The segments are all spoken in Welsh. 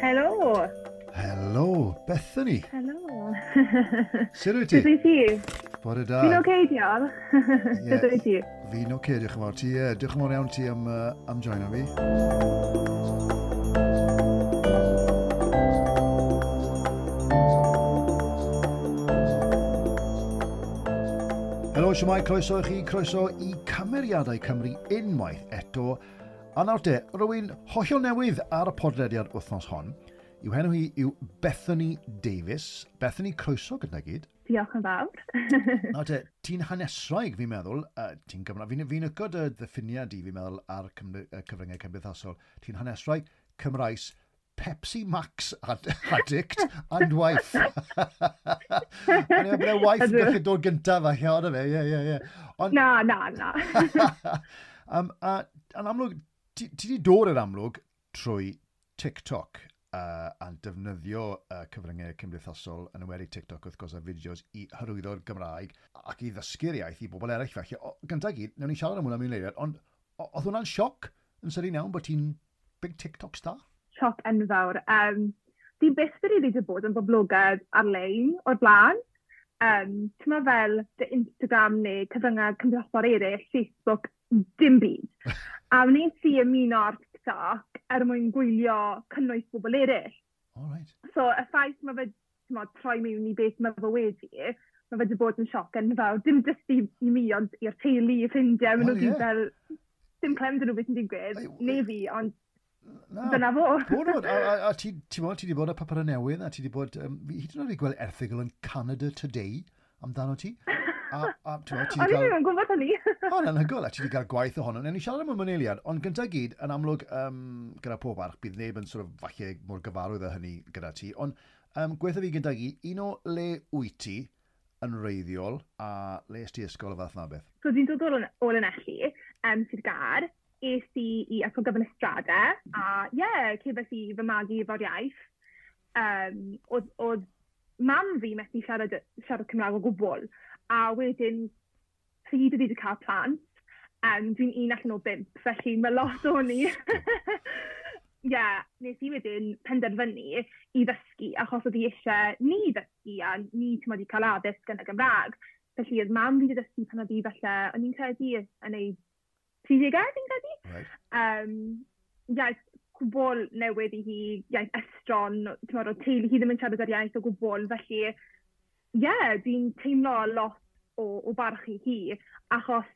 Helo! Helo, Bethany. Helo. Sut wyt ti? Sut wyt ti? Bore da. Fi'n oce, diolch. Sut wyt ti? Fi'n oce, diolch yn fawr. Ti, uh, diolch yn fawr iawn ti am, uh, am joino fi. Helo, siamai, croeso i chi, croeso i cymeriadau Cymru unwaith eto. A nawr te, rwy'n hollol newydd ar y podlediad wythnos hon. Yw henw hi yw Bethany Davis. Bethany, croeso gyda gyd. Diolch yn fawr. nawr te, ti'n hanesraig fi'n meddwl. Uh, ti'n Gymraeg. Fi'n fi ygod y ddiffiniad i fi'n meddwl ar cyfryngau cymdeithasol. Ti'n hanesraig, Cymraes, Pepsi Max ad addict and wife. Ond i'n bod wife ddech dod gyntaf a chi'n e fe, ie, ie, ie. Na, na, na. um, a, yn amlwg, ti wedi dod yr amlwg trwy TikTok uh, a'n defnyddio uh, cyfryngau cymdeithasol yn ymwneud TikTok wrth gwrs a fideos i hyrwyddo'r Gymraeg ac i ddysgu'r iaith i bobl eraill felly. Gyntaf gyd, newn ni siarad am hwnna mewn leiriad, ond oedd hwnna'n sioc yn sy'n iawn bod ti'n big TikTok star? siop enfawr. Um, di byth fi rili wedi bod yn boblogaidd ar-lein o'r blaen. Um, Ti'n ma fel dy Instagram neu cyfryngau cymdeithasol eraill, Facebook, dim byd. a wnes i ymuno ar TikTok er mwyn gwylio cynnwys bobl eraill. Right. So, y ffaith mae fe ma, troi mewn i beth mae fe wedi, mae fe wedi bod yn sioc yn fawr. Dim jyst i, i mi, ond i'r teulu, i ffrindiau, maen nhw gyd fel, dim clem dyn nhw beth yn digwydd, neu fi, ond Na, Dyna fo. Bod nhw'n, a, a, a ti, ti, bod, ti wedi bod y papur newydd, a ti wedi bod, um, hyd yn oed i gweld erthigol yn Canada Today amdano ti. A, a ti mo, ti di cael... O'n i'n gwybod hynny. O'n yn hygol, a ti wedi cael gwaith ohono. Nen i siarad am y myneiliad, ond gyntaf gyd, yn amlwg um, gyda pob arch, bydd neb yn sort of falle mor gyfarwydd â hynny gyda ti, ond um, gweithio fi gyntaf gyd, un o le wyt ti, yn reiddiol a le ysdi ysgol o fath na beth? So dwi'n dod o Lanelli, um, sydd gar, es i i Ysgol gyfynestradau, a ie, yeah, cefais i fy magu efo'r iaith. Um, oedd, oedd mam fi methu siarad, siarad Cymraeg o gwbl, a wedyn pryd oedd wedi cael plant, um, dwi'n un allan o bimp, felly mae lot o ni. Ie, yeah, nes i wedyn penderfynu i ddysgu, achos oedd i eisiau ni ddysgu a ni ti'n wedi cael addysg yn y Gymraeg. Felly oedd mam fi wedi dysgu pan oedd i falle, o'n i'n credu yn ei 30au, fi'n credu. Right. Um, iaith gwbl newydd i hi, iaith estron, o teulu hi ddim yn siarad ar iaith o gwbl, felly ie, yeah, dwi'n teimlo lot o, o barch i hi, achos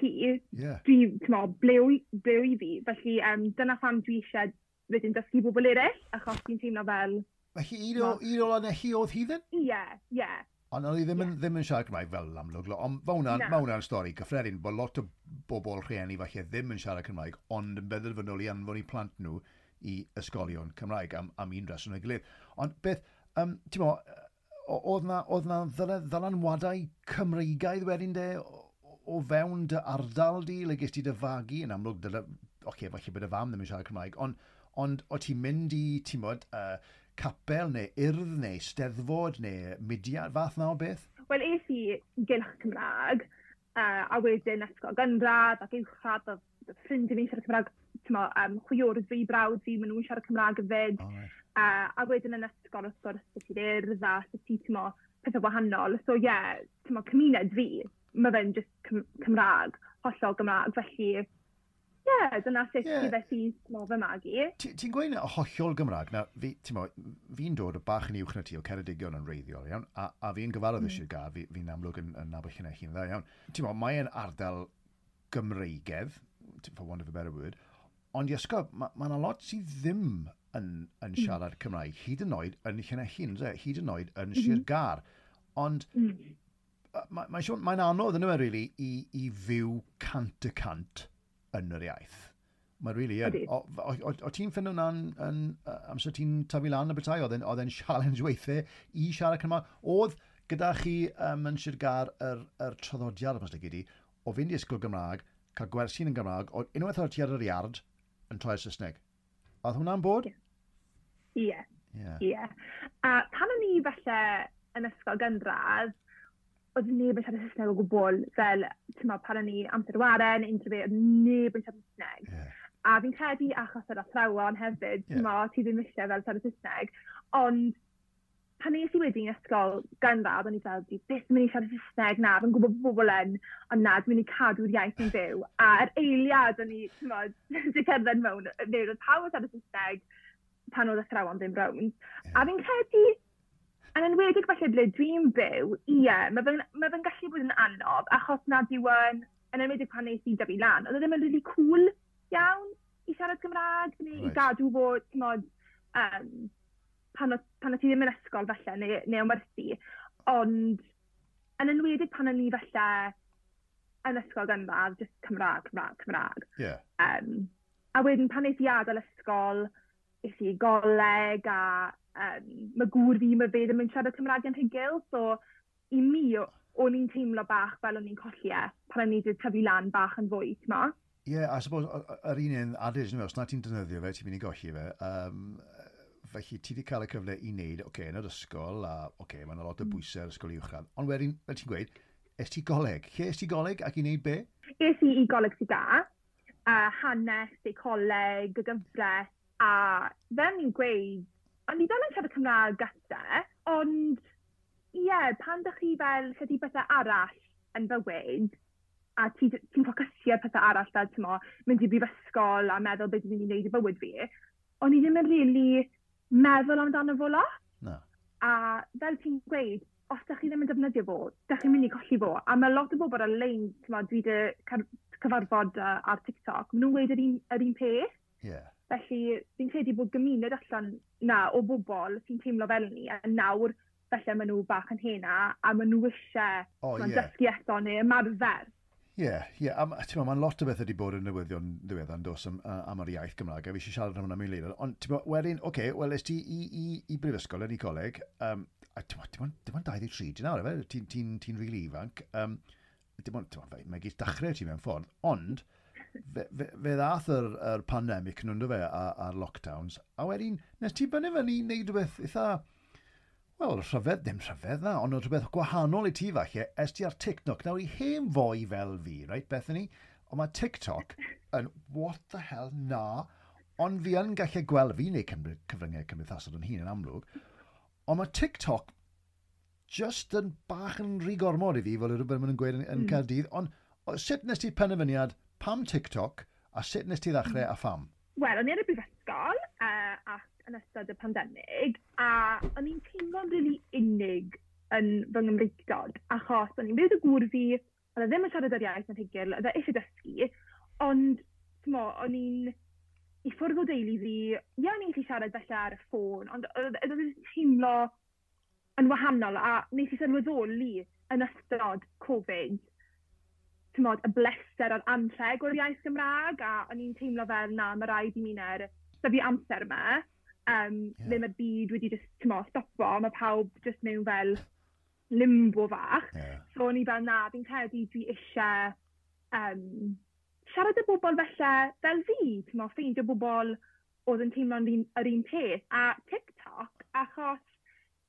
hi, yeah. dwi, ti'n tymo, blew, blew i fi, felly um, dyna pham dwi eisiau wedyn dysgu bobl eraill, achos dwi'n teimlo fel... Mae hi un o, un o lana hi oedd hi ddyn? Ie, yeah, ie. Yeah. Ond o'n i ddim, yeah. yn, ddim yn siarad Cymraeg fel amlwg. Ond mae hwnna'n no. hwnna stori cyffredin, bod lot o bobl rhieni falle ddim yn siarad Cymraeg, ond yn benderfynol i anfon i plant nhw i ysgolion Cymraeg am, am un reswm o'i gilydd. Ond beth, um, ti'n mo, oedd na, oedd na ddylanwadau Cymreigaidd wedyn de o, o fewn dy ardal di, le gys ti dy fagu yn amlwg, oce, okay, falle bod y fam ddim yn siarad Cymraeg, ond ond o ti'n mynd i, ti'n bod, uh, capel neu urdd neu steddfod neu mudiad, fath na o beth? Wel, es i gylch Cymraeg, uh, a wedyn ysgol gynradd ac uwchradd o ffrindiau fi'n siarad Cymraeg, tymo, um, chwiorydd fi brawd fi, maen nhw'n siarad Cymraeg yfyd. Oh, right. uh, a wedyn yn ysgol wrth gwrs sut i'r urdd a sut i, tymo, pethau gwahanol. So, ie, yeah, tymo, cymuned fi, mae fe'n just Cymraeg, hollol Gymraeg, felly Ie, yeah, dyna sut yeah. ti felly nofem agi. Ti'n ti gweud hollol Gymraeg, na fi, fi'n dod o bach yn uwch na ti o Ceredigion yn reiddiol, iawn, a, a fi'n gyfarwydd mm. eisiau ga, fi'n fi amlwg yn, yn nabod chi'n hi'n dda, iawn. Ti'n mo, mae'n ardal Gymreigedd, for want of a better word, ond i iasgob, mae yna ma lot sydd ddim yn, yn mm. siarad mm. Cymraeg, hyd yn oed yn Llanelli, hyd yn oed yn mm-hmm. Sir Gar. Ond mm. mae'n ma, ma, ma anodd yn yma, really, i, i fyw cant y cant yn yr iaith. Mae really yn. O ti'n ffynd hwnna'n yn, amser ti'n tyfu lan y bethau, oedd e'n challenge weithiau i siarad Cymraeg. Oedd gyda chi um, yn Sir Gar yr, yr traddodiad, os gyd i, o fynd i ysgol Gymraeg, cael gwersi'n yn Gymraeg, o unwaith ar ti ar yr iard yn troi'r Saesneg. Oedd hwnna'n bod? Ie. Yeah. Ie. Yeah. Yeah. A pan o'n i falle yn ysgol gynradd, oedd neb yn siarad Saesneg o gwbl, fel, ti'n meddwl, pan o'n i amser waren, unrhyw beth, oedd neb yn siarad Saesneg. Yeah. A fi'n credu achos yr athrawon hefyd, ti'n meddwl, ti ddim eisiau fel siarad Saesneg, ond pan nes i wedi'n ysgol gynradd, o'n i fel, di, beth mynd i siarad Saesneg na, fi'n gwybod bobl yn, ond na, dwi'n mynd i cadw'r iaith yn fyw. A yr eiliad o'n i, ti'n meddwl, di cerdded mewn, neu oedd pawb yn siarad Saesneg pan oedd athrawon ddim rownd. Yeah. A fi'n credu, Yn enwedig falle ble dwi'n byw, ie, mae fe'n ma fe gallu bod yn anodd, achos nad yw yn, yn enwedig pan nes i dyfu lan, oedd e ddim yn really cool iawn i siarad Cymraeg, neu right. i gadw fod, ti'n modd, um, pan, pan o ti ddim yn ysgol falle, neu, neu ymwerthu, ond yn enwedig pan o'n i falle yn ysgol gynradd, just Cymraeg, Cymraeg, Cymraeg. Yeah. Um, a wedyn pan eith i adael ysgol, eith i goleg a um, mae gŵr fi, mae fe ddim yn siarad Cymraeg yn hygil, so i mi, o'n i'n teimlo bach fel o'n i'n colli e, pan o'n i wedi tyfu lan bach yn fwy, ti'n ma? Ie, yeah, I suppose, yr un un adage, os na ti'n defnyddio fe, ti'n mynd i golli fe, um, felly ti wedi cael y cyfle i wneud, oce, okay, yn yr ysgol, a oce, okay, mae'n lot o mm. bwysau ar ysgol uwchradd. Ond wedyn, fel ti'n gweud, Es ti goleg? Lle es ti goleg ac i wneud be? Es i i goleg sydd da, uh, hanes, deicoleg, gyfres. a fel ni'n gweud, O'n i fel yn siarad Cymraeg gyda, ond ie, yeah, pan ydych chi fel lledu bethau arall yn bywyd, a ti'n ti, ti ffocysio pethau arall fel, ti'n mo, mynd i brifysgol a meddwl beth dwi'n gwneud i bywyd fi, o'n i ddim yn really meddwl amdano fo lot. No. A fel ti'n gweud, os ydych chi ddim yn defnyddio fo, ydych chi'n mynd i colli fo. A mae lot o bobl ar-lein, dwi wedi cyfarfod uh, ar TikTok, maen nhw'n gweud yr un, yr un peth. Yeah. Felly, fi'n credu bod gymuned allan na, o bobl sy'n teimlo fel ni, a nawr felly maen nhw bach yn hena, a maen nhw eisiau oh, yeah. dysgu eto neu ymarfer. Ie, yeah, ie. Yeah. Mae'n lot o beth wedi bod yn newyddion ddiweddar yn dos am, am yr iaith Gymraeg, a fi eisiau siarad am hwnna mewn leidr. Ond, wedyn, oce, okay, wel, ti i, i, i brifysgol yn ei coleg, um, a dim ond 23, di nawr, efe, ti'n ti, ti, ti rili really ifanc. Um, dim ond, mae gyd dachrau ti mewn ffordd, ond fe, fe, fe ddath yr, yr pandemig nhw'n dy fe a'r lockdowns, a wedyn, nes ti bynnu fyny wneud rhywbeth eitha, wel, rhyfedd, ddim rhyfedd na, ond rhywbeth gwahanol i ti falle, es ti ar TikTok. Nawr i hen fwy fel fi, right, Bethany, ond mae TikTok yn what the hell na, ond fi yn gallu gweld fi'n neud cyfryngau cymdeithasol yn hun yn amlwg, ond mae TikTok just yn bach yn rhy gormod i fi, fel rhywbeth maen nhw'n gweud yn, yn mm. cael dydd, ond sut nes ti penderfyniad, pam TikTok a sut nes ti ddechrau a pham? Wel, o'n i ar y brifysgol uh, ac yn ystod y pandemig a o'n i'n teimlo'n rili really unig yn fy Nghymreigdod achos o'n i'n byw y gŵr fi, oedd e ddim yn siarad yr iaith yn hygil, oedd e eisiau dysgu, ond mo, o'n i'n i ffwrdd o deulu fi, ie, o'n i'n gallu siarad felly ar y ffôn, ond oedd e'n teimlo yn wahanol a nes i sylweddoli yn ystod Covid tymod, y bleser a'r anrheg o'r iaith Gymraeg, a o'n i'n teimlo fel na, mae rhaid i mi na'r e. syfu amser yma, um, yeah. ddim y byd wedi just, tymod, stopo, mae pawb just mewn fel limbo fach. Yeah. So o'n i fel na, fi'n credu dwi eisiau um, siarad y bobl felly fel fi, tymod, ffeindio bobl oedd yn teimlo'n yr un peth. A TikTok, achos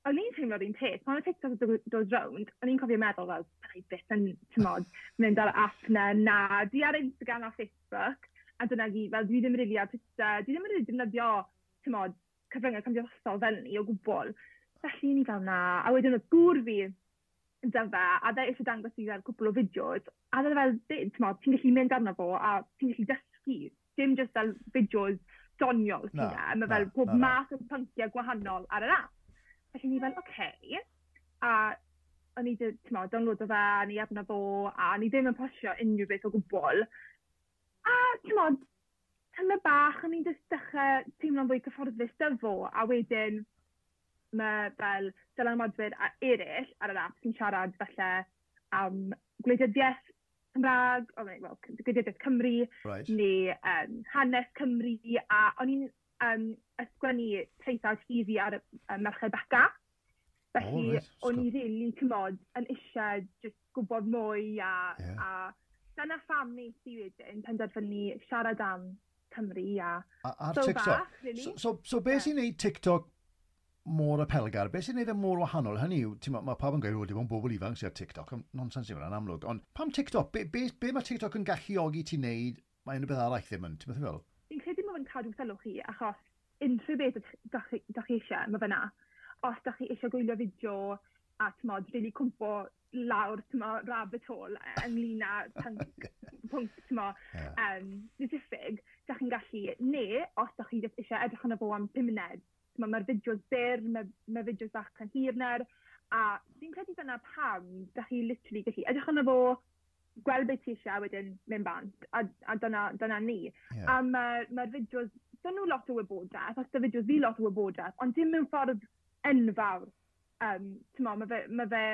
o'n i'n teimlo'r un peth, pan mae TikTok yn dod rownd, o'n i'n cofio meddwl fel, byddai byth yn, tymod, mynd ar app na, na, di ar Instagram a Facebook, a dyna gi, fel dwi ddim yn rili ar Twitter, dwi ddim yn rili defnyddio, tymod, cyfryngau cymdeithasol fel ni o gwbl. Felly ni fel na, a wedyn oedd gŵr fi yn dyfa, a dda eisiau dangos i fel cwbl o fideos, a dda e fel, tymod, ti'n gallu mynd arno fo, a ti'n gallu dysgu, dim just fel fideos doniol, no, no, mae fel pob bob no, math o pynciau gwahanol ar yr app. Felly ni fel, oce. Okay. A o'n i, ti'n o fe, a ni arno fo, a ni ddim yn posio unrhyw beth o gwbl. A, ti'n tyma bach, o'n i'n just dechrau teimlo'n fwy cyfforddus dyfo, a wedyn mae fel Dylan a eraill ar yr app sy'n siarad falle am gwleidyddiaeth Cymraeg, o, well, gwleidyddiaeth Cymru, right. neu um, hanes Cymru, a o'n i'n um, ysgwennu traethawd hyddi ar y um, Merched Beca. Felly, oh, right. o'n i rili, cymod, yn eisiau just gwybod mwy a, yeah. a dyna pham nes i wedyn penderfynu siarad am Cymru a... a ar so TikTok. Bach, really. So, so, so beth yeah. sy'n neud TikTok mor apelgar, beth sy'n neud e mor wahanol? Hynny yw, mae ma pawb yn gweud, o, dim ond bobl ifanc sy'n TikTok, nonsens yw e, hwnna'n amlwg. Ond pam TikTok? Be, be, be mae TikTok yn galluogi ti wneud, mae unrhyw beth arall ddim yn, ti'n meddwl? cadw sylw chi, achos unrhyw beth da chi, eisiau, mae fyna. Os da chi eisiau gwylio fideo a tmod, really cwmpo lawr, tmo, rabbit hole ynglyn â pwnc, tmo, yeah. um, specific, da chi'n gallu, ne, os da chi eisiau edrych yn y fo am 5 munud, mae'r fideos byr, mae'r mae fideos bach can hirner, a fi'n credu dyna pam da chi literally gallu edrych yn y fo, gweld beth ti eisiau wedyn mynd bant. A, a dyna, dyna ni. Yeah. A mae'r ma, fideos, dyn nhw lot o wybodaeth, ac dy fideos fi lot o wybodaeth, ond dim mewn ffordd enfawr. Um, Mae fe, ma fe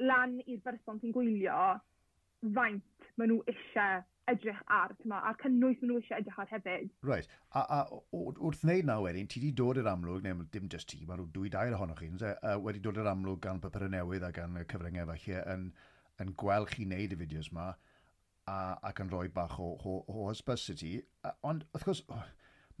lan i'r berson sy'n gwylio faint maen nhw eisiau edrych ar, tyma, a'r cynnwys maen nhw eisiau edrych ar hefyd. Right. A, a wrth wneud na wedyn, ti wedi dod i'r amlwg, neu dim just ti, mae nhw dwy dair ohonoch chi, uh, wedi dod i'r amlwg gan papur newydd a gan cyfryngau falle yn yn gweld chi wneud y fideos yma a, ac yn rhoi bach o, o, o hysbys i ti. Ond, wrth gwrs, oh,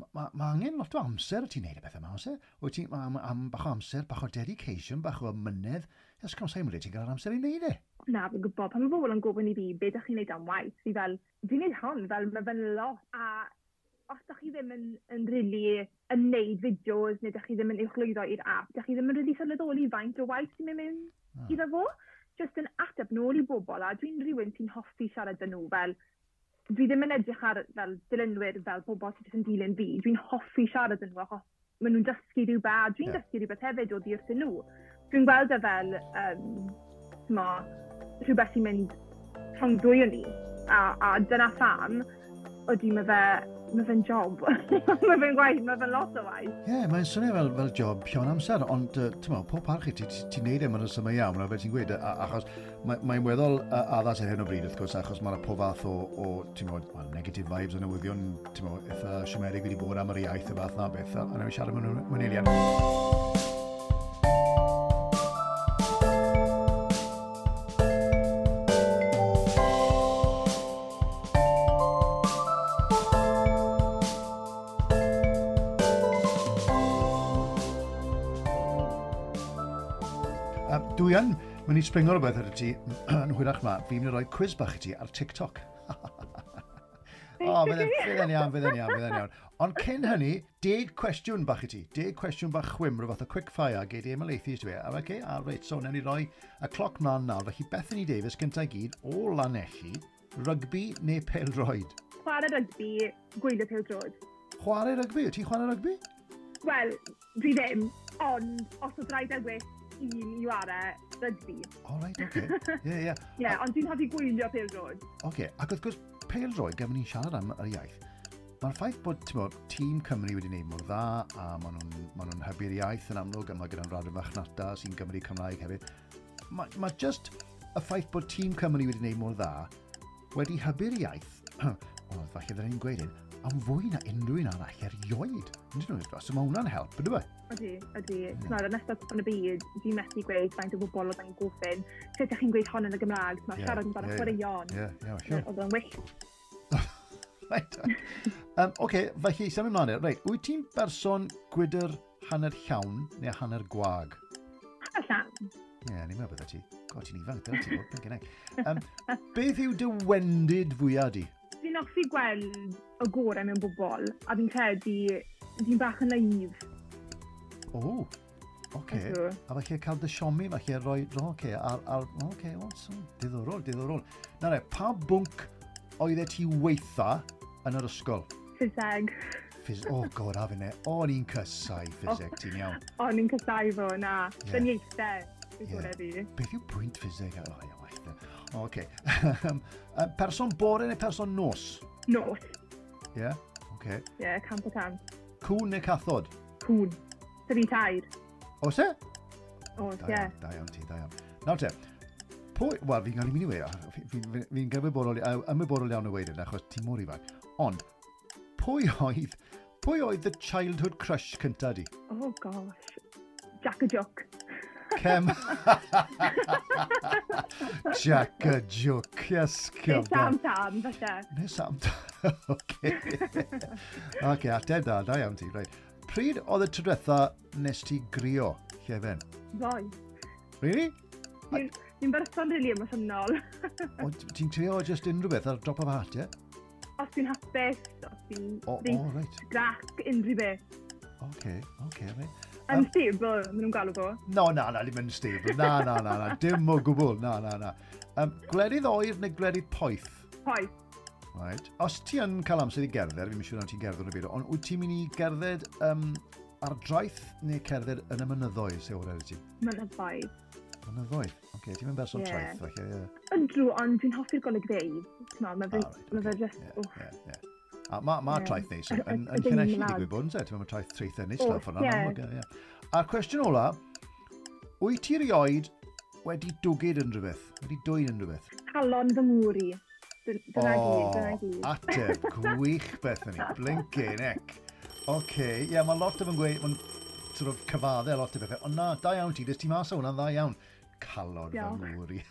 mae ma ma angen lot o amser y ti'n neud y bethau yma, oes e? Wyt ti'n am, am bach o amser, bach o dedication, bach o mynedd. Ys gwrs, mae'n ti'n cael amser i wneud e? Na, fi'n gwybod. Pan mae bobl yn gofyn i fi, be ydych chi'n neud am waith? Fi fel, fi'n neud hon, fel mae fe'n lot. A os ydych chi ddim yn, yn rili yn neud fideos, neu ydych chi ddim yn uwchlwyddo i'r app, ydych chi ddim yn rili sylweddoli faint o waith sy'n mynd ah. iddo fo just yn ateb nôl i bobl a dwi'n rhywun sy'n hoffi siarad dyn nhw fel dwi ddim yn edrych ar fel dilynwyr fel bobl sydd yn dilyn fi. Dwi'n hoffi siarad yn nhw achos maen nhw'n dysgu rhywbeth, dwi'n yeah. dysgu rhywbeth hefyd o ddirth nhw. Dwi'n gweld e fel um, ma, rhywbeth sy'n mynd rhwng dwy o ni. A, a dyna pham, ydy mae fe mae fe'n job. mae fe'n gwaith, mae fe'n lot o waith. Ie, yeah, mae'n swnio fel, fel job pion amser, ond uh, ti'n meddwl, pob parch i ti, ti'n neud e mewn ysymau iawn, fel ti'n gweud, achos mae'n mae weddol addas ar hyn o bryd, wrth gwrs, achos mae'n pob fath o, o ti'n meddwl, well, negative vibes o newyddion, ti'n meddwl, eitha siomedig wedi bod am yr iaith y fath na beth, a nawr i siarad mewn wyneliad. mynd i springo rhywbeth ar y ti yn hwyrach ma, fi'n mynd i roi quiz bach i ti ar TikTok. o, oh, fydde'n fydde iawn, fydde'n iawn, fydd e'n iawn. Ond cyn hynny, deg cwestiwn bach i ti. Deg cwestiwn bach chwym, rhywbeth fath o quick fire, gei di ymlaethu i ti. A okay, a reit, so newn ni roi y cloc mlaen nawr. Felly Bethany Davies gyntaf gyd o Lanelli, rygbi neu peldroed? Chwarae rygbi, gwylio peldroed. Chwarae rygbi? Ti'n chwarae rygbi? Wel, dwi ddim, ond os oedd rhaid ewis un i ware rygbi. O, right, oce. Ie, ie. Ie, ond dwi'n hoffi gwylio pêl-droed. Oce, okay. ac wrth gwrs, pêl-droed, gan ni'n siarad am yr iaith, mae'r ffaith bod bo, tîm Cymru wedi gwneud mor dda a maen nhw'n ma nhw hybu'r iaith yn amlwg a mae gyda'n rhaid y fachnata sy'n Gymru Cymraeg hefyd. Mae ma just y ffaith bod tîm Cymru wedi gwneud mor dda wedi hybu'r iaith, o, falle ddyn ni'n gweud hyn, am fwy na unrhyw un arall erioed. Nid nhw'n e? so mae hwnna'n help, ydw i? E? Ydy, ydy. Tymor, yn ystod yn y byd, dwi'n methu gweud faint o bobl oedd yn gwffyn. Sut ydych chi'n gweud hon yn y Gymraeg? Tymor, yeah, siarad yn barod chwaraeon. Ie, ie, ie. Oedd yn wyll. Right. um, Oce, okay, felly, sef yn mlaen. Right. Wyt ti'n berson gwydr hanner llawn neu hanner gwag? Hanner llawn. Ie, yeah, ni'n meddwl bydda ti. God, ti'n ifanc, dyna ti'n bod, gynnau. Um, beth yw dy wendid fwyaf di? Fi'n offi gweld y gorau mewn bobl, a fi'n credu, fi'n bach yn naif O, oce. A falle cael dy siomi, falle roi, oce, ar, ar, oce, o, so, diddorol, diddorol. Na re, pa bwnc oedd e ti weitha yn yr ysgol? Ffiseg. Ffis oh, god, a fyne. O'n i'n cysau ffiseg, ti'n iawn. O'n i'n cysau fo, na. Yeah. Dyn ieithau. Yeah. Beth yw pwynt ffiseg? O, oh, iawn, O, oce. person bore neu person nos? Nos. Ie? Yeah? Oce. Okay. Ie, yeah, cant o cant. Cwn neu cathod? Cwn dri tair. Oes e? Oes, ie. Da iawn ti, da iawn. Nawr te, pwy... Wel, fi'n gael i mynd i weir, fi'n fi gyfriborol ymwyborol iawn o weir yna, achos ti mor ifanc. Ond, pwy oedd... Pwy oedd the childhood crush cynta di? Oh gosh, Jack a Jock. Cem. Jack a Jock, yes, come on. Sam am tam, falle. Nes Sam tam, oce. Oce, ateb da, da iawn ti, right pryd oedd y tro nes ti grio, Llefen? Ddoi. Really? Ni'n berson rili emosiynol. Ti'n trio just unrhyw beth ar drop of hat, ie? Os ti'n hapus, os ti'n oh, oh, right. grac, unrhyw beth. Oce, OK, right. Unstable, stable, maen nhw'n galw fo. No, na, na, ddim yn stable. Na, na, na, na, dim o gwbl. Na, na, na. Um, gwledydd oer neu gwledydd poeth? Poeth. Right. Os ti yn cael amser i gerdded, fi'n siŵr na ti'n gerdded yn y byd, ond wyt ti'n mynd i gerdded um, ar draeth neu cerdded yn y mynyddoedd sy'n wredd ti? Mynyddoedd. Mynyddoedd? Oce, okay, ti'n mynd berson yeah. traeth, felly, ie. Yn drw, ond dwi'n hoffi'r golygfeidd. Mae fe just... Ie, ie, ie. A mae ma yeah. traeth neis yn, yn, yn llinell i digwydd bod yn se, ti'n meddwl traeth traeth yn neis lawr ffynna. Yeah. A'r cwestiwn ola, wyt ti rioed wedi dwgyd yn rhywbeth? Wedi dwyn yn rhywbeth? Calon fy ngwri. Dyna gyd, dyna gyd. Ateb, gwych beth yn ni. Blincyn, ec. Oce, okay. ie, yeah, mae lot o fy'n gweud, mae'n sort of cyfaddau lot o bethau. Ond na, da iawn ti, dys ti mas o hwnna'n dda iawn. Calon fy ngŵr i.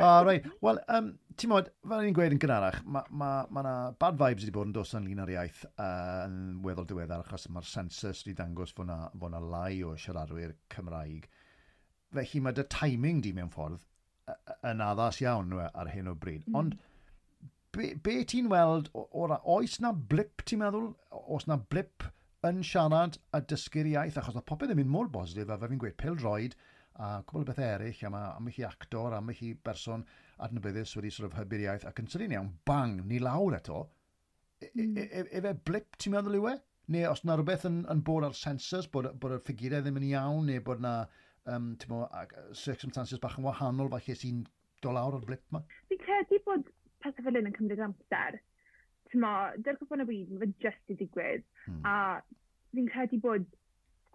Ah, right. Wel, um, ti'n modd, fel ni'n gweud yn gynharach, mae ma, ma na bad vibes wedi bod yn dos yn lun ar iaith uh, yn weddol diweddar, achos mae'r census wedi dangos fod na, fod na lai o siaradwyr Cymraeg. Felly mae dy timing di mewn ffordd yn addas iawn e, ar hyn o bryd. Mm. Ond be, be ti'n weld, o'r oes na blip ti'n meddwl? Oes na blip yn siarad a dysgu'r iaith? Achos mae popeth yn mynd mor bositif, a fe fi'n gweud pildroed a cwbl o beth eraill, a mae, am mae hi actor, a mae berson adnabyddus wedi sort of hybu'r iaith, ac yn sydyn iawn, bang, ni lawr eto. Efe hmm. blip ti'n meddwl yw e? Neu os na rhywbeth yn, yn bod ar sensors, bod, bod y ffigurau ddim yn iawn, neu bod na um, mo, circumstances bach yn wahanol falle sy'n do lawr o'r blip ma? Fi'n credu bod pethau fel hyn yn cymryd amser. Tymo, dy'r cwpon y byd, mae fe jyst i digwydd. Hmm. A fi'n credu bod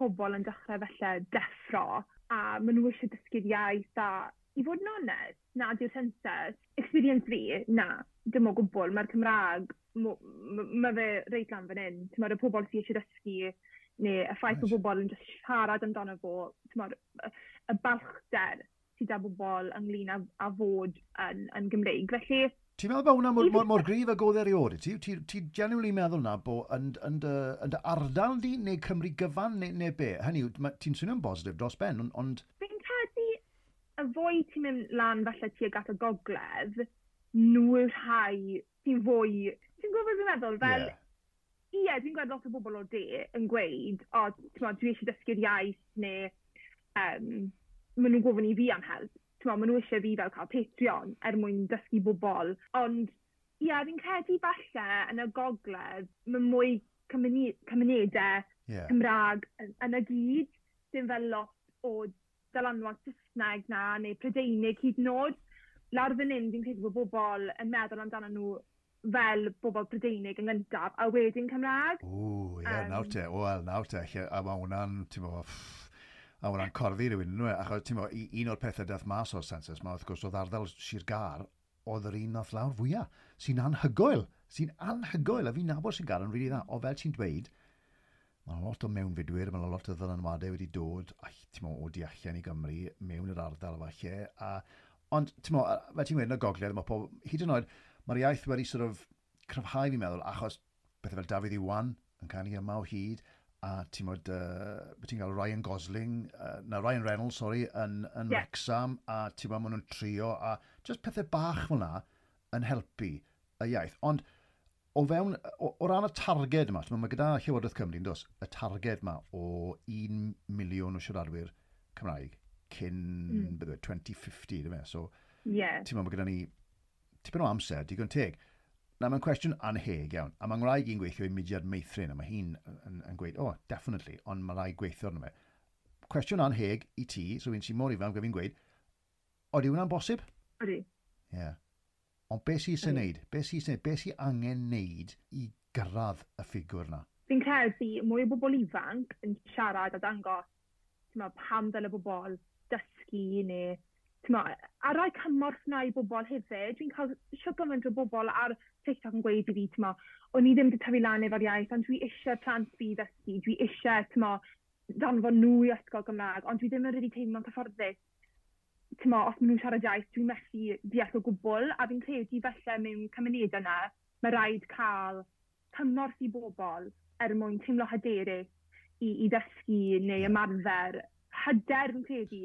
pobl yn dechrau felly deffro a maen nhw eisiau dysgu'r iaith a i fod yn onest, na diw'r census, experience fi, na, dim o gwbl, mae'r Cymraeg, mae ma fe reit lan fan hyn, Mae'r meddwl y pobl sydd eisiau dysgu neu y ffaith nice. bod bobl yn just siarad amdano fo, tymod, y balchder sydd â bobl ynglyn â, â fod yn, yn Gymreig. Felly, Ti'n meddwl bod hwnna mor, mor, mor grif a godd erioed i ti? Ti'n ti, ti genuinely meddwl na bod yn, yn, dy, yn dy ardal di neu Cymru gyfan neu, neu be? Hynny yw, ti'n swnio'n bositif dros ben, ond... ond... Fi'n credu y fwy ti'n mynd lan falle tuag at y gogledd, nhw yw'r rhai ti'n fwy... Ti'n gwybod beth fi'n meddwl? Fel, yeah ie, dwi'n gweld lot o bobl o de yn gweud, o, oh, dwi eisiau dysgu'r iaith, neu um, maen nhw'n gofyn i fi am help. Maen nhw eisiau fi fel cael Patreon er mwyn dysgu bobl. Ond, ie, yeah, fi'n credu falle yn y gogledd, mae mwy cymune cymunedau yeah. Cymraeg yn, yn y gyd, dim fel lot o dylanwad Saesneg na, neu Prydeinig hyd yn oed. Lawr fan hyn, fi'n credu bod bobl yn meddwl amdano nhw fel bobl Brydeinig yn gyntaf, a wedyn Cymraeg. O, ie, yeah, um, nawr te, wel, nawr te, a mae hwnna'n, ti'n bo, a hwnna'n corddi rhywun, nhw, e? achos ti'n bo, un o'r pethau dath mas o'r census mae, wrth gwrs, oedd ardal Sir Gar, oedd yr un nath lawr fwyaf, sy'n anhygoel, sy'n anhygoel, a fi'n nabod Sir Gar yn rili dda, o fel ti'n dweud, Mae lot o mewnfudwyr, mae lot o ddylanwadau wedi dod a, ti'n mo, o di allan i Gymru mewn yr ardal falle. A, ond, ti'n mo, fel ti'n gweud, yn y gogledd, mae pob, hyd yn oed, Mae'r iaith wedi sort of cryfhau fi'n meddwl, achos bethau fel Dafydd Iwan yn cael ei yma o hyd, a ti'n bod, uh, ti'n cael Ryan Gosling, uh, na Ryan Reynolds, sorry, yn, yn yeah. Wrexham, a ti'n bod, maen nhw'n trio, a just pethau bach fel yna yn helpu y iaith. Ond o fewn, o, o ran y targed yma, mae gyda Llywodraeth Cymru, dos, y targed yma o 1 miliwn o siaradwyr Cymraeg cyn mm. 2050, dyma. So, yeah. ti'n meddwl, mae gyda ni tipyn o amser, digon teg. Na, mae'n cwestiwn anheg iawn. A mae'n rhaid i'n gweithio i mudiad meithrin, a mae hi'n yn, yn, yn, gweud, oh, definitely, ond mae rhaid gweithio arno fe. Cwestiwn anheg i ti, so fi'n sy'n mor ifan, gofyn gweud, oeddi hwnna'n bosib? Oeddi. Ie. Yeah. Ond beth sy'n sy'n neud? Beth sy'n neud? Beth sy'n angen neud i gyrraedd y ffigwr na? Fi'n credu mwy o bobl ifanc yn siarad a dangos ma, pam dyle bobl dysgu neu Tyma, a rai cymorth na i bobl hefyd, dwi'n cael siwpa gymaint o bobl ar TikTok yn gweud i fi, tyma, o'n i ddim wedi tyfu lan efo'r iaith, ond dwi eisiau plant fi ddysgu, dwi eisiau, tyma, danfon nhw i ysgol Gymraeg, ond dwi ddim yn rili teimlo'n cyfforddus. Tyma, os maen nhw'n siarad iaith, dwi'n methu deall o gwbl, a fi'n credu felly mewn cymuned yna, mae rhaid cael cymorth i bobl er mwyn teimlo hyderus i, i ddysgu neu ymarfer hyder fi'n credu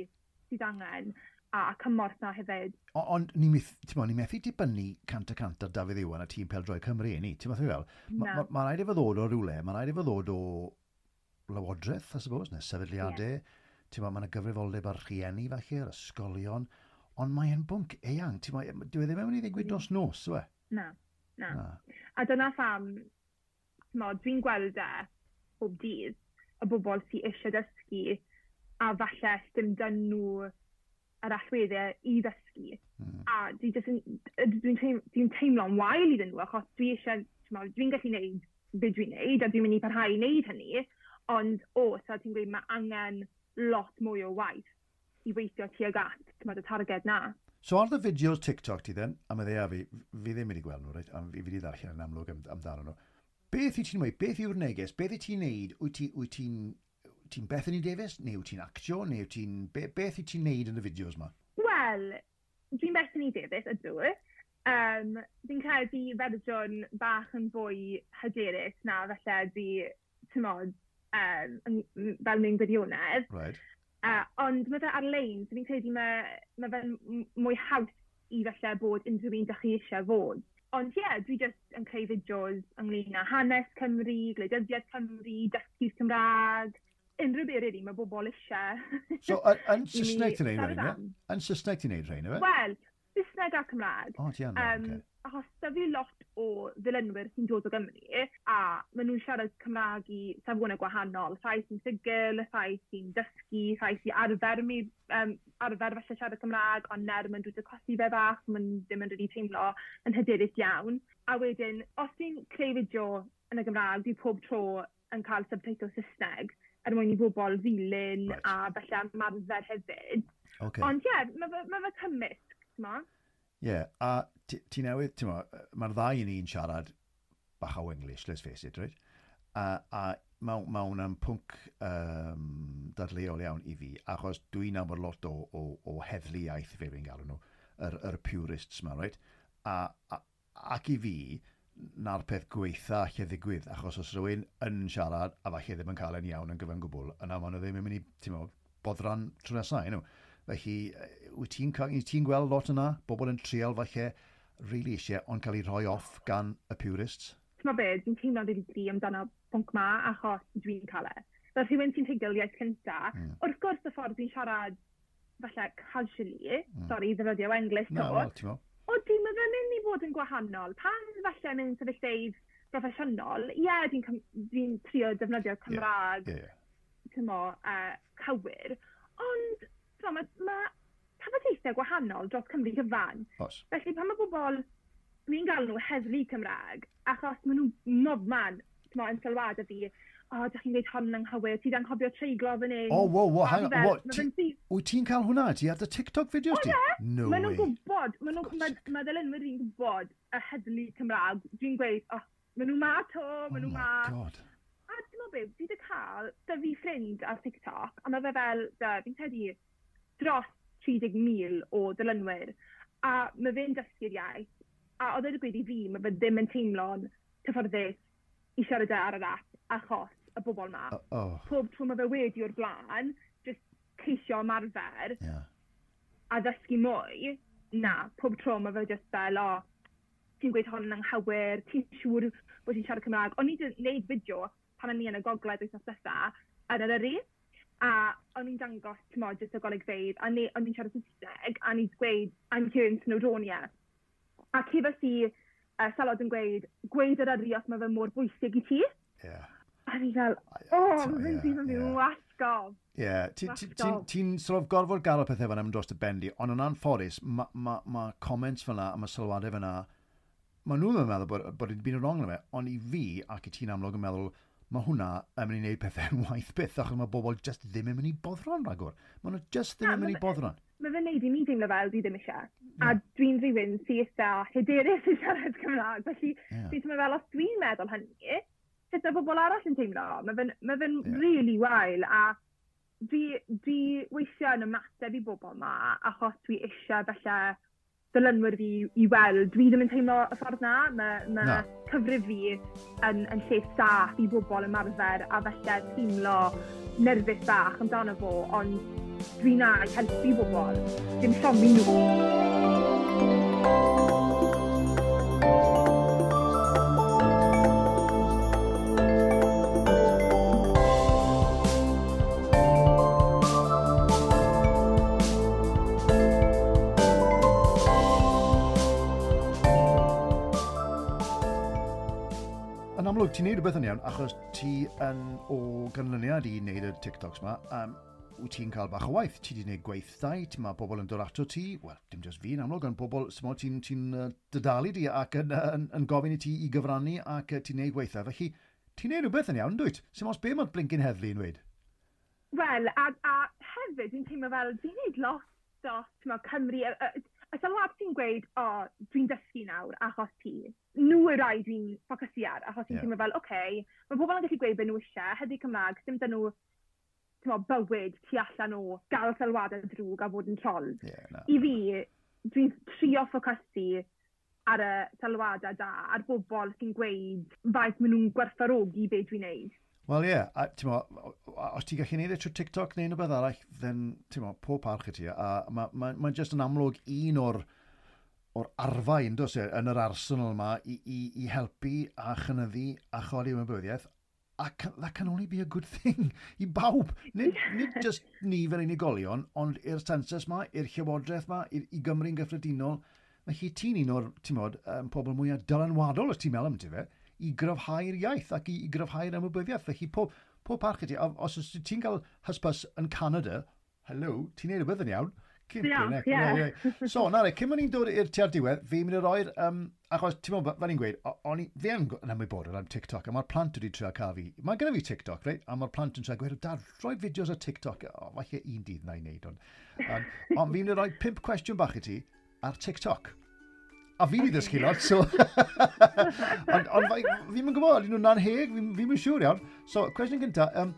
sydd angen a cymorth na hefyd. Ond ni, meth, ni methu dibynnu cant a cant ar Dafydd Iwan a tîm Peldroi Cymru ni. Ti'n meddwl? fel? Mae ma, ma rhaid i fod o rhywle, mae rhaid i fod o lywodraeth, I suppose, neu sefydliadau. Yeah. Ti'n meddwl, mae'n gyfrifoldeb ar rhieni falle, ar ysgolion. Ond mae'n bwnc eang. Ti'n meddwl, dwi e ddim yn mynd i ddigwyd dros nos, we? Na, na. na. A dyna pham, dwi'n gweld e bob dydd, y bobl sy'n eisiau dysgu, a falle dim dyn nhw yr allweddau i ddysgu. Mm. A dwi'n dwi, teimlo'n wael iddyn nhw, achos dwi eisiau, dwi'n gallu gwneud be dwi'n gwneud, a dwi'n mynd i parhau i wneud hynny, ond o, so ti'n gweud mae angen lot mwy o waith i weithio tuag at ti'n y targed na. So ar y fideos TikTok ti then, a mae ddea fi, fi ddim wedi gweld nhw, right? a fi wedi ddarllen yn amlwg amdano nhw, beth i ti'n dweud, beth yw'r neges, beth i ti'n neud, wyt ti'n ti ti'n Bethany Davis, neu wyt ti'n actio, neu wyt ti'n... Be, beth i ti'n neud yn y fideos ma? Wel, dwi'n Bethany Davis, ydw. Um, dwi'n credu fersiwn bach yn fwy hyderus na felly di, ti'n modd, um, fel mewn gwirionedd. Right. Uh, ond mae fe ar-lein, so fi'n credu mae, mae fe'n mwy haws i felly bod unrhyw un da chi eisiau fod. Ond ie, yeah, dwi jyst yn creu fideos ynglyn â hanes Cymru, gwleidyddiaeth Cymru, dysgu'r Cymraeg, unrhyw beth rydyn, mae bobl eisiau. so, yn Saesneg ti'n neud rhain, ie? Yn Saesneg ti'n neud rhain, ie? Wel, Saesneg a Cymraeg. O, ti anna, um, okay. Achos da fi lot o ddilynwyr sy'n dod o Gymru, a maen nhw'n siarad Cymraeg i safonau gwahanol. Rhai sy'n sigil, rhai sy'n dysgu, rhai sy'n arfer, mi, um, arfer falle siarad Cymraeg, ond ner mae'n nhw'n cosi fe bach, mae'n ddim yn rydw teimlo yn hyderus iawn. A wedyn, os ti'n creu fideo yn y Gymraeg, dwi pob tro yn cael subtitle Saesneg er mwyn i bobl ddilyn right. a felly ymarfer hefyd. Okay. Ond ie, yeah, mae fe ma cymysg, ti'n ma? Ie, yeah, a ti newydd, ti'n ma, mae'r ddau i ni'n siarad bach o English, let's face it, right? A, a mae ma hwnna'n pwnc um, dadleol iawn i fi, achos dwi'n nabod lot o, o, o heddlu iaith, fe fi'n galw nhw, yr, yr purists ma, right? A, a, ac i fi, na'r peth gweitha lle ddigwydd, achos os rhywun yn siarad a falle ddim yn cael ein iawn yn gyfan gwbl, yna maen nhw ddim yn mynd i, ti'n meddwl, bodran tro nesaf, you know. Felly, wyt ti'n ti gweld lot yna, bobl yn trial falle, really eisiau, ond cael ei rhoi off gan y purists? Ti'n be, dwi'n teimlo wedi di amdano pwnc ma, achos dwi'n cael e. Fel rhywun sy'n teigiliaeth cynta, mm. wrth gwrs y ffordd dwi'n siarad, falle, casually, mm. sorry, ddefnyddio English, no, no, odi, mae fe'n mynd i fod yn gwahanol. Pan falle mewn sefyllfeydd broffesiynol, ie, yeah, dwi'n dwi trio defnyddio Cymraeg, yeah, yeah, yeah. tymo, uh, cywir, ond so, mae ma, tafodieithau gwahanol dros Cymru gyfan. Os. Felly pan mae bobl, dwi'n gael nhw heddlu Cymraeg, achos maen nhw'n nofman, tymo, yn sylwad y fi, o, oh, ydych chi'n gweud hon yn anghywir, ti anghofio treiglo fan hyn. O, wow, wow, hang on. Wyt ti'n cael hwnna? Ti ar dy TikTok fideos ti? No Maen nhw'n gwybod, maen nhw'n, mae ddelenwyr i'n gwybod y heddlu Cymraeg. Dwi'n gweud, oh, maen nhw'n ma to, maen nhw'n ma. Oh my god. A dwi'n meddwl beth, fi wedi cael, dy fi ffrind ar TikTok, a mae fe fel, fi'n credu, dros 30,000 o dylynwyr. A mae fe'n dysgu'r iaith. A oedd wedi gweud i fi, mae fe ddim yn teimlo'n cyfforddus i siarad e ar yr app achos y bobl yma. Oh. Pob tro mae fe wedi o'r blaen, just ceisio ymarfer yeah. a ddysgu mwy, na, pob tro mae fe just fel, o, oh, ti'n gweud hon yn anghywir, ti'n siŵr bod ti'n siarad Cymraeg. O'n i wedi gwneud fideo pan o'n i yn y gogledd oes dda, yn yr yri, a o'n i'n dangos, ti'n modd, jyst y golygfeidd, a ne, o'n i'n siarad Saesneg, a o'n i'n gweud, I'm here in Snowdonia. A cefais i, uh, Salod yn gweud, gweud yr yri os mae fe mor bwysig i ti. Yeah. A ni fel, o, mae'n ddim yn mynd wasgof. Ie, ti'n sort of gorfod gael y pethau fan am dros y bendi, ond yn anffodus, mae ma, ma comments fyna a mae sylwadau fyna, mae nhw'n meddwl bod, bod wedi byd yn wrong yn fe, ond i fi ac i ti'n amlwg yn meddwl, mae hwnna yn mynd i wneud pethau'n waith byth, achos mae bobl just ddim yn mynd i boddron ragor. Mae nhw just ddim yn mynd i boddron. Mae fe'n neud i mi deimlo fel dwi ddim eisiau. A dwi'n rhywun sy'n eitha hyderus i siarad Cymraeg, felly yeah. dwi'n meddwl fel os dwi'n meddwl hynny, sut mae bobl arall yn teimlo. Mae fe'n ma fe yeah. really wael a fi, fi weithio yn ymateb i bobl ma achos dwi eisiau felly dylunwyr fi i weld. Dwi ddim yn teimlo y ffordd na. Mae ma no. cyfrif fi yn, yn lle saff i bobl ymarfer a felly teimlo nerfus bach amdano fo, ond dwi na i helpu bobl, dim llomi nhw. Thank you. amlwg, ti'n neud rhywbeth yn iawn, achos ti yn o ganlyniad i wneud y TikToks ma, um, wyt ti'n cael bach o waith, ti wedi gwneud gweithdau, mae pobl yn dod ato ti, wel, dim jyst fi'n amlwg, ond pobl, sy'n ti'n ti uh, dydalu di ac yn, yn, yn, gofyn i ti i gyfrannu ac uh, ti'n neud gweithdau. Felly, ti'n neud rhywbeth yn iawn, dwyt? Sy'n os be mae'r blincyn heddlu yn dweud? Wel, a, a hefyd, dwi'n teimlo fel, dwi'n gwneud lot, o, mae Cymru, uh, A y lot ti'n gweud, o, oh, dwi'n dysgu nawr achos ti. Nhw y rai dwi'n ffocysu ar, achos ti'n yeah. teimlo fel, oce, okay, mae pobl yn gallu gweud beth nhw eisiau, heddi Cymraeg, dim dyn nhw tymo, bywyd tu allan o gael sylwadau drwg a fod yn troll. Yeah, no. I fi, dwi'n trio ffocysu ar y sylwadau da, ar bobl sy'n gweud faint maen nhw'n gwerthfarogi beth dwi'n neud. Wel ie, yeah. ti'n mo, os ti'n gallu neud e trwy TikTok neu rhywbeth arall, then, ti'n mo, pob parch i ti. A mae'n ma, ma just yn amlwg un o'r o'r arfau yn dos e, yn yr arsenal yma i, i, i helpu a chynyddu a choli ymwybyddiaeth can, that can only be a good thing i bawb. Nid, nid just ni fel unigolion, ond i'r census ma, i'r llywodraeth ma, i, i Gymru'n gyffredinol. Mae hi ti'n un o'r, ti'n modd, um, pobl mwyaf dylanwadol os ti'n meddwl am ti fe i gryfhau'r iaith ac i, i gryfhau'r ymwybyddiaeth. Felly pob, pob parch ydi, os ti'n cael hysbys yn Canada, hello, ti'n neud y bydd yn iawn. Cyn, yeah, cyn, yeah. Yeah, so, na re, cyn mwyn ni'n dod i'r tiar diwedd, fi'n mynd i roi'r, um, achos, ti'n meddwl, fel ni'n gweud, o'n i, fi yn ymwybodol am TikTok, a mae'r plant wedi trio cael fi. Mae gyda fi TikTok, reit, a mae'r plant yn trio gweud, dad, roi fideos o TikTok, o, falle un dydd na i wneud, ond, ond, ond fi'n mynd i roi pimp cwestiwn bach i ti ar TikTok. A fi wedi ddysgu lot, so... ond on, fi'n yn gwybod, nhw'n anheg, fi'n yn siŵr iawn. So, cwestiwn cynta, um,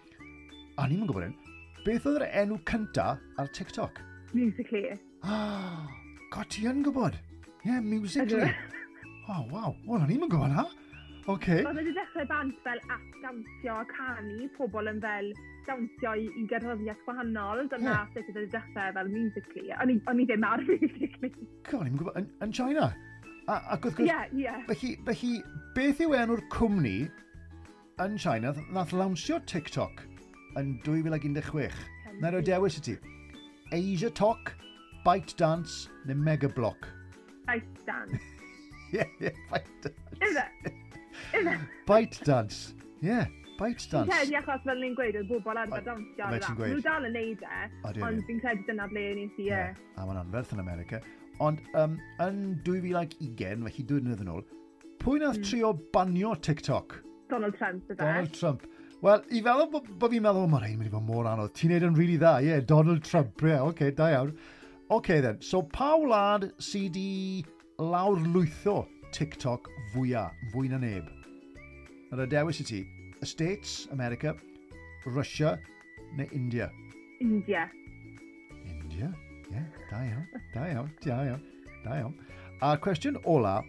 a ni'n gwybod hyn, beth oedd yr enw cynta ar TikTok? Musical.ly. Ah, god, ti yn gwybod? Ie, yeah, Musical.ly. Oh, waw, wel, o'n i'n gwybod na. Okay. Oedd wedi dechrau band fel at dawnsio a canu, pobl yn fel dawnsio i, i gerddoriaeth gwahanol, dyna yeah. sut oedd wedi dechrau fel musically. O'n i ddim ar musically. Cofn, i'n gwybod, yn, yn China? A, ac wrth gwrs... Ie, yeah, ie. Yeah. Felly, felly, beth yw enw'r cwmni yn China nath lawnsio TikTok yn 2016? Na roi dewis i ti. Asia Talk, Byte Dance neu Mega Block? Byte Dance. Ie, yeah, Byte Dance. Is it? Is it? Byte Dance. Ie. Yeah. Byte dance. Fi'n credu achos fel ni'n gweud, oedd bobl arfer dawnsio ar y gweud. Nhw dal yn neud e, ond fi'n credu dyna ble ni'n si e. A mae'n anferth yn America. Ond um, yn 2020, felly dwi'n yn ôl, pwy nath mm. trio banio TikTok? Donald Trump, ydw Donald Trump. Wel, i feddwl bod bo fi'n meddwl, mae'r ein mynd i fod mor anodd. Ti'n neud yn rili really dda, ie, yeah, Donald Trump, ie, yeah, oce, okay, da iawn. Oce okay, then, so pa wlad sydd i lawrlwytho TikTok fwyaf, fwy na neb? Yr y dewis i ti, y States, America, Russia neu India? India. India? Ie, da iawn, da iawn, da iawn, da iawn. A cwestiwn ola,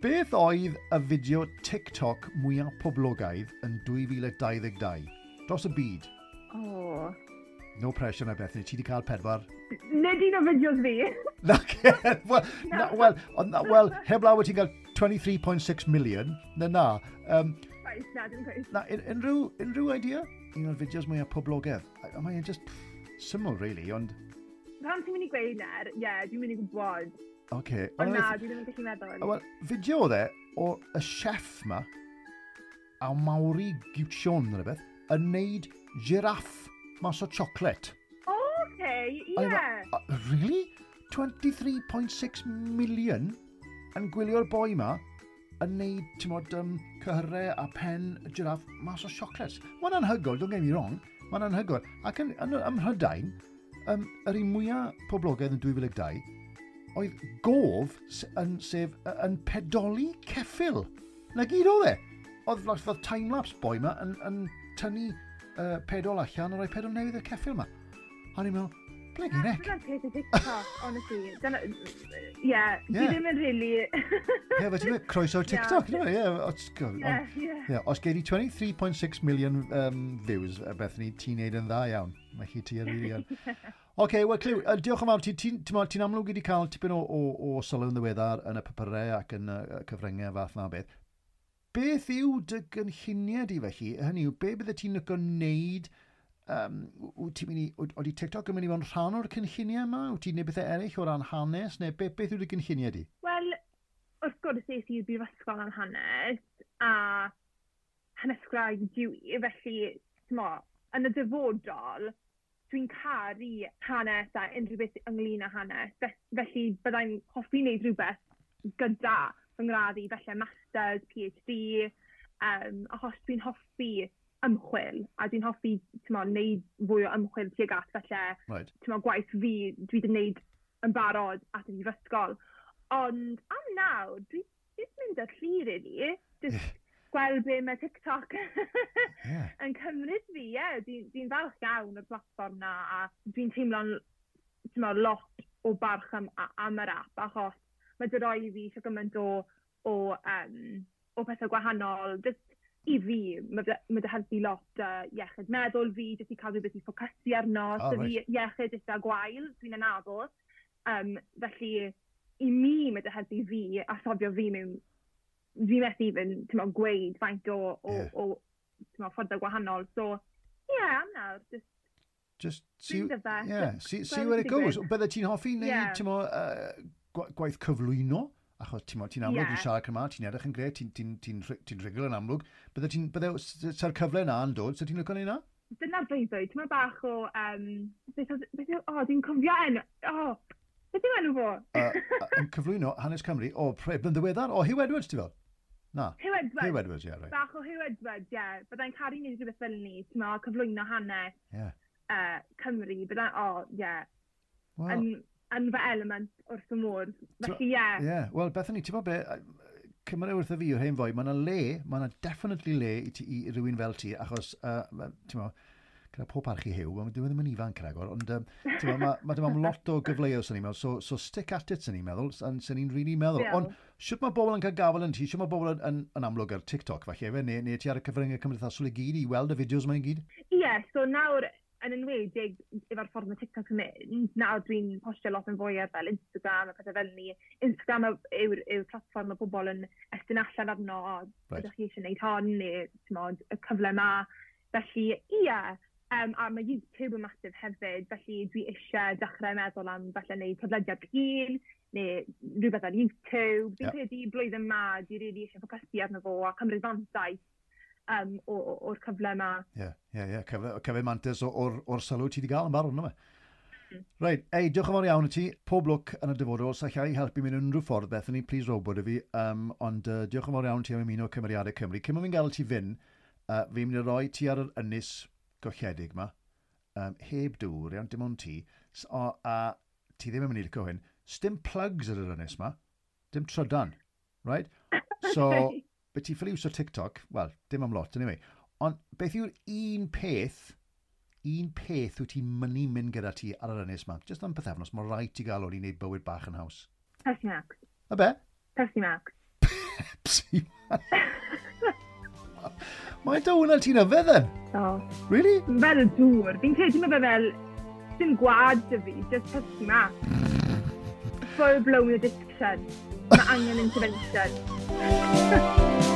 beth oedd y fideo TikTok mwyaf poblogaidd yn 2022? Dros y byd. O. Oh. No pressure na Bethany, ti wedi cael pedwar. Nid un o fideos fi. Na, wel, na, wel, na, wel, heb lawer ti'n cael 23.6 million, na na. Um, na, unrhyw, unrhyw idea? Un o'r fideos mwyaf poblogaidd. A mae'n just pff, syml, really, ond pan ti'n mynd i gweud ner, ie, yeah, dwi'n mynd i gwybod. Oce. Okay. Ond na, dwi ddim yn gallu meddwl. Wel, fideo oedd e o y chef ma, a Mawri Giwtion neu beth, yn neud giraff mas o chocolet. O, oce, okay, ie. Yeah. Really? 23.6 million yn gwylio'r boi ma yn neud, ti'n modd, um, cyhyrau a pen y giraff mas o sioclets. Mae'n anhygol, don't get me wrong, mae'n anhygol. Ac yn, yn, ym Mhrydain, um, yr un mwyaf poblogaidd yn 2002 oedd gof yn, sef, yn pedoli ceffil. Na gyd oedd e. Oedd oedd time-lapse boi ma yn, yn tynnu uh, pedol allan a rhoi pedol newydd y ceffil ma. A ni'n meddwl, ble gen ec? honestly. Ie, fi ddim yn rili... Ie, fe ti'n meddwl, croeso TikTok, Ie, meddwl, ie. Os gei di 23.6 million um, views, beth ni, ti'n neud yn dda iawn. Mae hi ti ar rili yn. Oce, wel, Clyw, diolch yn fawr. Ti'n ti, ti, ti amlwg wedi cael tipyn o, o, o sylw yn ddiweddar yn y papurau ac yn y cyfryngau fath na beth. Beth yw dy gynlluniau di felly? Hynny yw, be bydde ti'n lygo wneud? Um, ti'n mynd i, oeddi TikTok yn mynd i fod yn rhan o'r cynlluniau yma? Wyt ti'n neud bethau eraill o ran hanes? Neu be, beth yw dy gynlluniau di? Wel, wrth gwrs es i'r brifysgol am hanes a hanes graig diwy, felly, ti'n yn y dyfodol, dwi'n caru hanes a unrhyw beth ynglyn â hanes. Felly byddai'n hoffi wneud rhywbeth gyda fy ngraddu, felly masters, PhD, um, achos dwi'n hoffi ymchwil, a dwi'n hoffi tymo, wneud fwy o ymchwil tuag at felly right. tymo, gwaith fi dwi wedi wneud yn barod at y brifysgol. Ond am nawr, dwi ddim mynd â llir i ni. Just, gweld be mae TikTok yeah. yn cymryd fi, ie. Yeah. Dwi'n dwi falch iawn y platform na, a dwi'n teimlo'n lot o barch am, am yr app, achos mae dy roi fi eisiau gymaint o, o, um, o pethau gwahanol, just i fi, mae dy helpu lot uh, iechyd meddwl fi, jyst i cael fi beth i ffocysu arno, oh, so fi iechyd eitha gwael, dwi'n anabod. Um, felly, i mi mae dy helpu fi a sofio fi mewn fi methu even, ti'n meddwl, gweud faint o, o, yeah. o ti'n meddwl, ffordd gwahanol. So, yeah, am nawr, just Just see, best, yeah, see, see where it goes. Bydde ti'n hoffi neu, yeah. ti'n mo, uh, gwaith cyflwyno, achos ti'n mo, ti'n amlwg, yeah. ti'n siarad cymal, ti'n edrych yn gred, ti'n ti, ti, ti rigol yn amlwg. Bydde ti'n, bydde, sa'r cyfle na yn dod, so ti'n lyco neud na? Dyna dwi'n dweud, ti'n mo bach o, um, beth, oedd, beth, oedd, o, dwi'n cofio en, o, beth yw'n enw fo? Yn cyflwyno hanes Cymru, o, pre, blynyddeweddar, o, Hugh Edwards, ti fel? Na. Hugh Edwards. Hugh Edwards, ie. Yeah, right. Bach o Hugh Edwards, ie. Yeah. Byddai'n caru wneud rhywbeth fel ni, ti'n meddwl, cyflwyno hanes yeah. uh, Cymru. Byddai'n, o, oh, ie. Yeah. Well, yn, yn fy element wrth y môr. Felly, ie. Ie. yeah. Wel, Bethany, ti'n bod be, cymryd wrth y fi yw'r hen fwy, mae yna le, mae yna definitely le i, ti, i rywun fel ti, achos, uh, ti'n bod, gyda pob archi hiw, ond dwi e ddim yn ifanc ragor, ond um, mae ma, ma, lot o gyfleoedd sy'n ni'n meddwl, so, so stick at it sy'n ni'n meddwl, sy'n ni'n really meddwl. Yeah. Ond siwt mae bobl yn cael gafel yn ti, siwt mae bobl yn, yn, yn amlwg ar TikTok, falle fe, neu, neu ti ar y cyfryngau cymdeithasol i gyd i weld y fideos mae'n gyd? Ie, yeah, so nawr yn enwedig efo'r ffordd mae TikTok yn mynd, nawr dwi'n postio lot yn fwy ar fel Instagram a pethau fel ni. Instagram yw'r yw platform mae pobl yn estyn allan arno, right. ydych chi eisiau gwneud hon, neu y cyfle yma. Felly, ie, yeah, Um, a mae YouTube yn masif hefyd, felly dwi eisiau dechrau meddwl am falle wneud podlediad un, neu rhywbeth ar YouTube. Dwi'n yep. credu blwyddyn ma, dwi rili eisiau ffocysu arno fo a cymryd fantais um, o'r cyfle yma. Ie, ie, ie, cyfle mantis o'r, or sylw ti wedi gael yn barod yna fe. Mm. Reit, ei, diolch yn fawr iawn i ti. Pob lwc yn y dyfodol, sa llai helpu mewn unrhyw ffordd, beth ni, please robot i fi. Um, ond uh, diolch yn fawr iawn ti am ymuno cymeriadau Cymru. Cym fi'n gael ti fynd, uh, fi'n mynd i roi ti ar yr ynys golledig yma, um, heb dŵr, iawn, dim ond ti, o, a ti ddim yn mynd i licio hyn, sdim plugs ar yr ynnes yma, dim trydan, right? So, beth ti ffili iwso TikTok, wel, dim am lot, anyway, ond beth yw'r un peth, un peth wyt ti'n mynd mynd gyda ti ar yr ynnes yma, Just am pethefnos, mae rhaid ti gael o'n i wneud bywyd bach yn haws. Pepsi Max. A be? Pepsi Max. Pepsi Max. Mae'n dy hwnna ti'n yfed then? O. Really? Fel y dŵr. Fi'n credu mae fe fel... Dim gwad dy fi, just pysgu ma. Full blown addiction. Mae angen intervention.